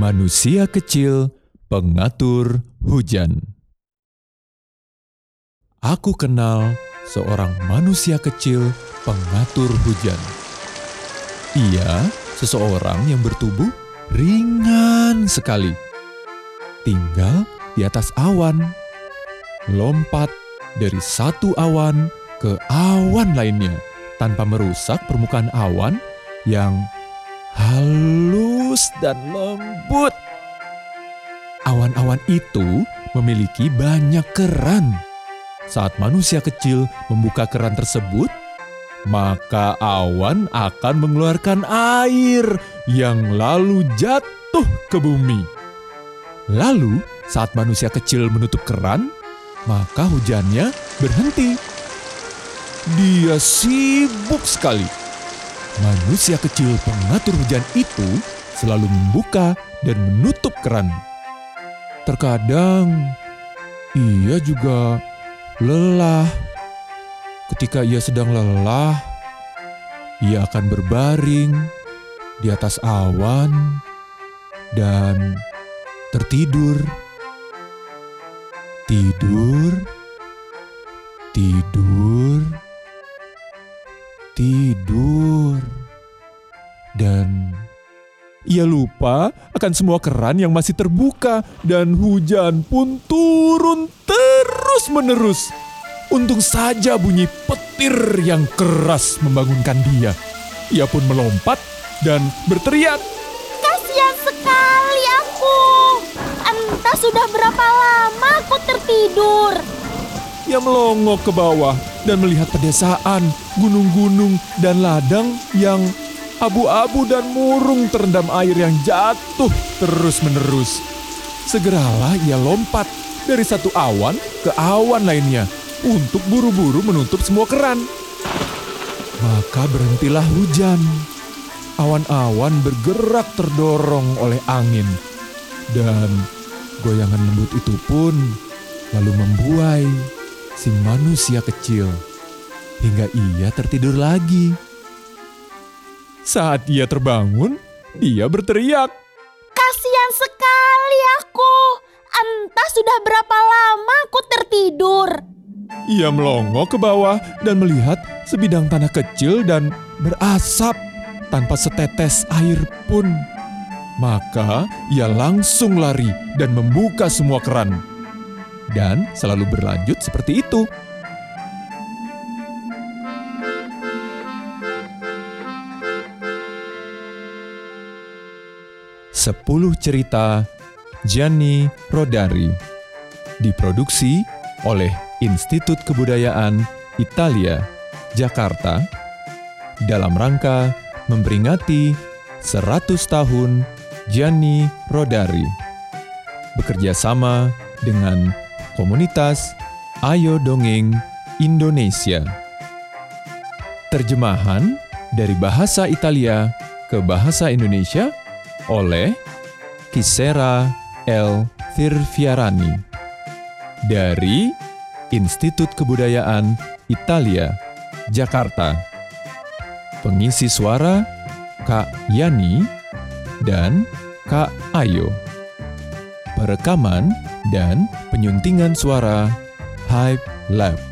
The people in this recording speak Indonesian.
Manusia kecil pengatur hujan. Aku kenal seorang manusia kecil pengatur hujan. Ia seseorang yang bertubuh ringan sekali. Tinggal di atas awan. Lompat dari satu awan ke awan lainnya tanpa merusak permukaan awan yang halus dan lembut. Awan-awan itu memiliki banyak keran. Saat manusia kecil membuka keran tersebut, maka awan akan mengeluarkan air yang lalu jatuh ke bumi. Lalu, saat manusia kecil menutup keran, maka hujannya berhenti. Dia sibuk sekali. Manusia kecil pengatur hujan itu selalu membuka dan menutup keran. Terkadang ia juga lelah. Ketika ia sedang lelah, ia akan berbaring di atas awan dan tertidur. Tidur, tidur, tidur, dan ia lupa akan semua keran yang masih terbuka, dan hujan pun turun terus-menerus. Untung saja bunyi petir yang keras membangunkan dia. Ia pun melompat dan berteriak, Kasihan sekali aku. Entah sudah berapa lama aku tertidur. Ia melongok ke bawah dan melihat pedesaan, gunung-gunung, dan ladang yang abu-abu dan murung terendam air yang jatuh terus-menerus. Segeralah ia lompat dari satu awan ke awan lainnya untuk buru-buru menutup semua keran. Maka berhentilah hujan. Awan-awan bergerak terdorong oleh angin. Dan goyangan lembut itu pun lalu membuai si manusia kecil hingga ia tertidur lagi. Saat ia terbangun, dia berteriak, Kasihan sekali aku. Entah sudah berapa lama aku tertidur. Ia melongok ke bawah dan melihat sebidang tanah kecil dan berasap tanpa setetes air pun. Maka ia langsung lari dan membuka semua keran. Dan selalu berlanjut seperti itu. Sepuluh cerita Gianni Rodari diproduksi oleh Institut Kebudayaan Italia, Jakarta, dalam rangka memperingati 100 tahun Gianni Rodari. Bekerja sama dengan komunitas Ayo Dongeng Indonesia. Terjemahan dari bahasa Italia ke bahasa Indonesia oleh Kisera L. Firviarani dari Institut Kebudayaan Italia, Jakarta. Pengisi suara Kak Yani dan Kak Ayo. Perekaman dan penyuntingan suara Hype Lab.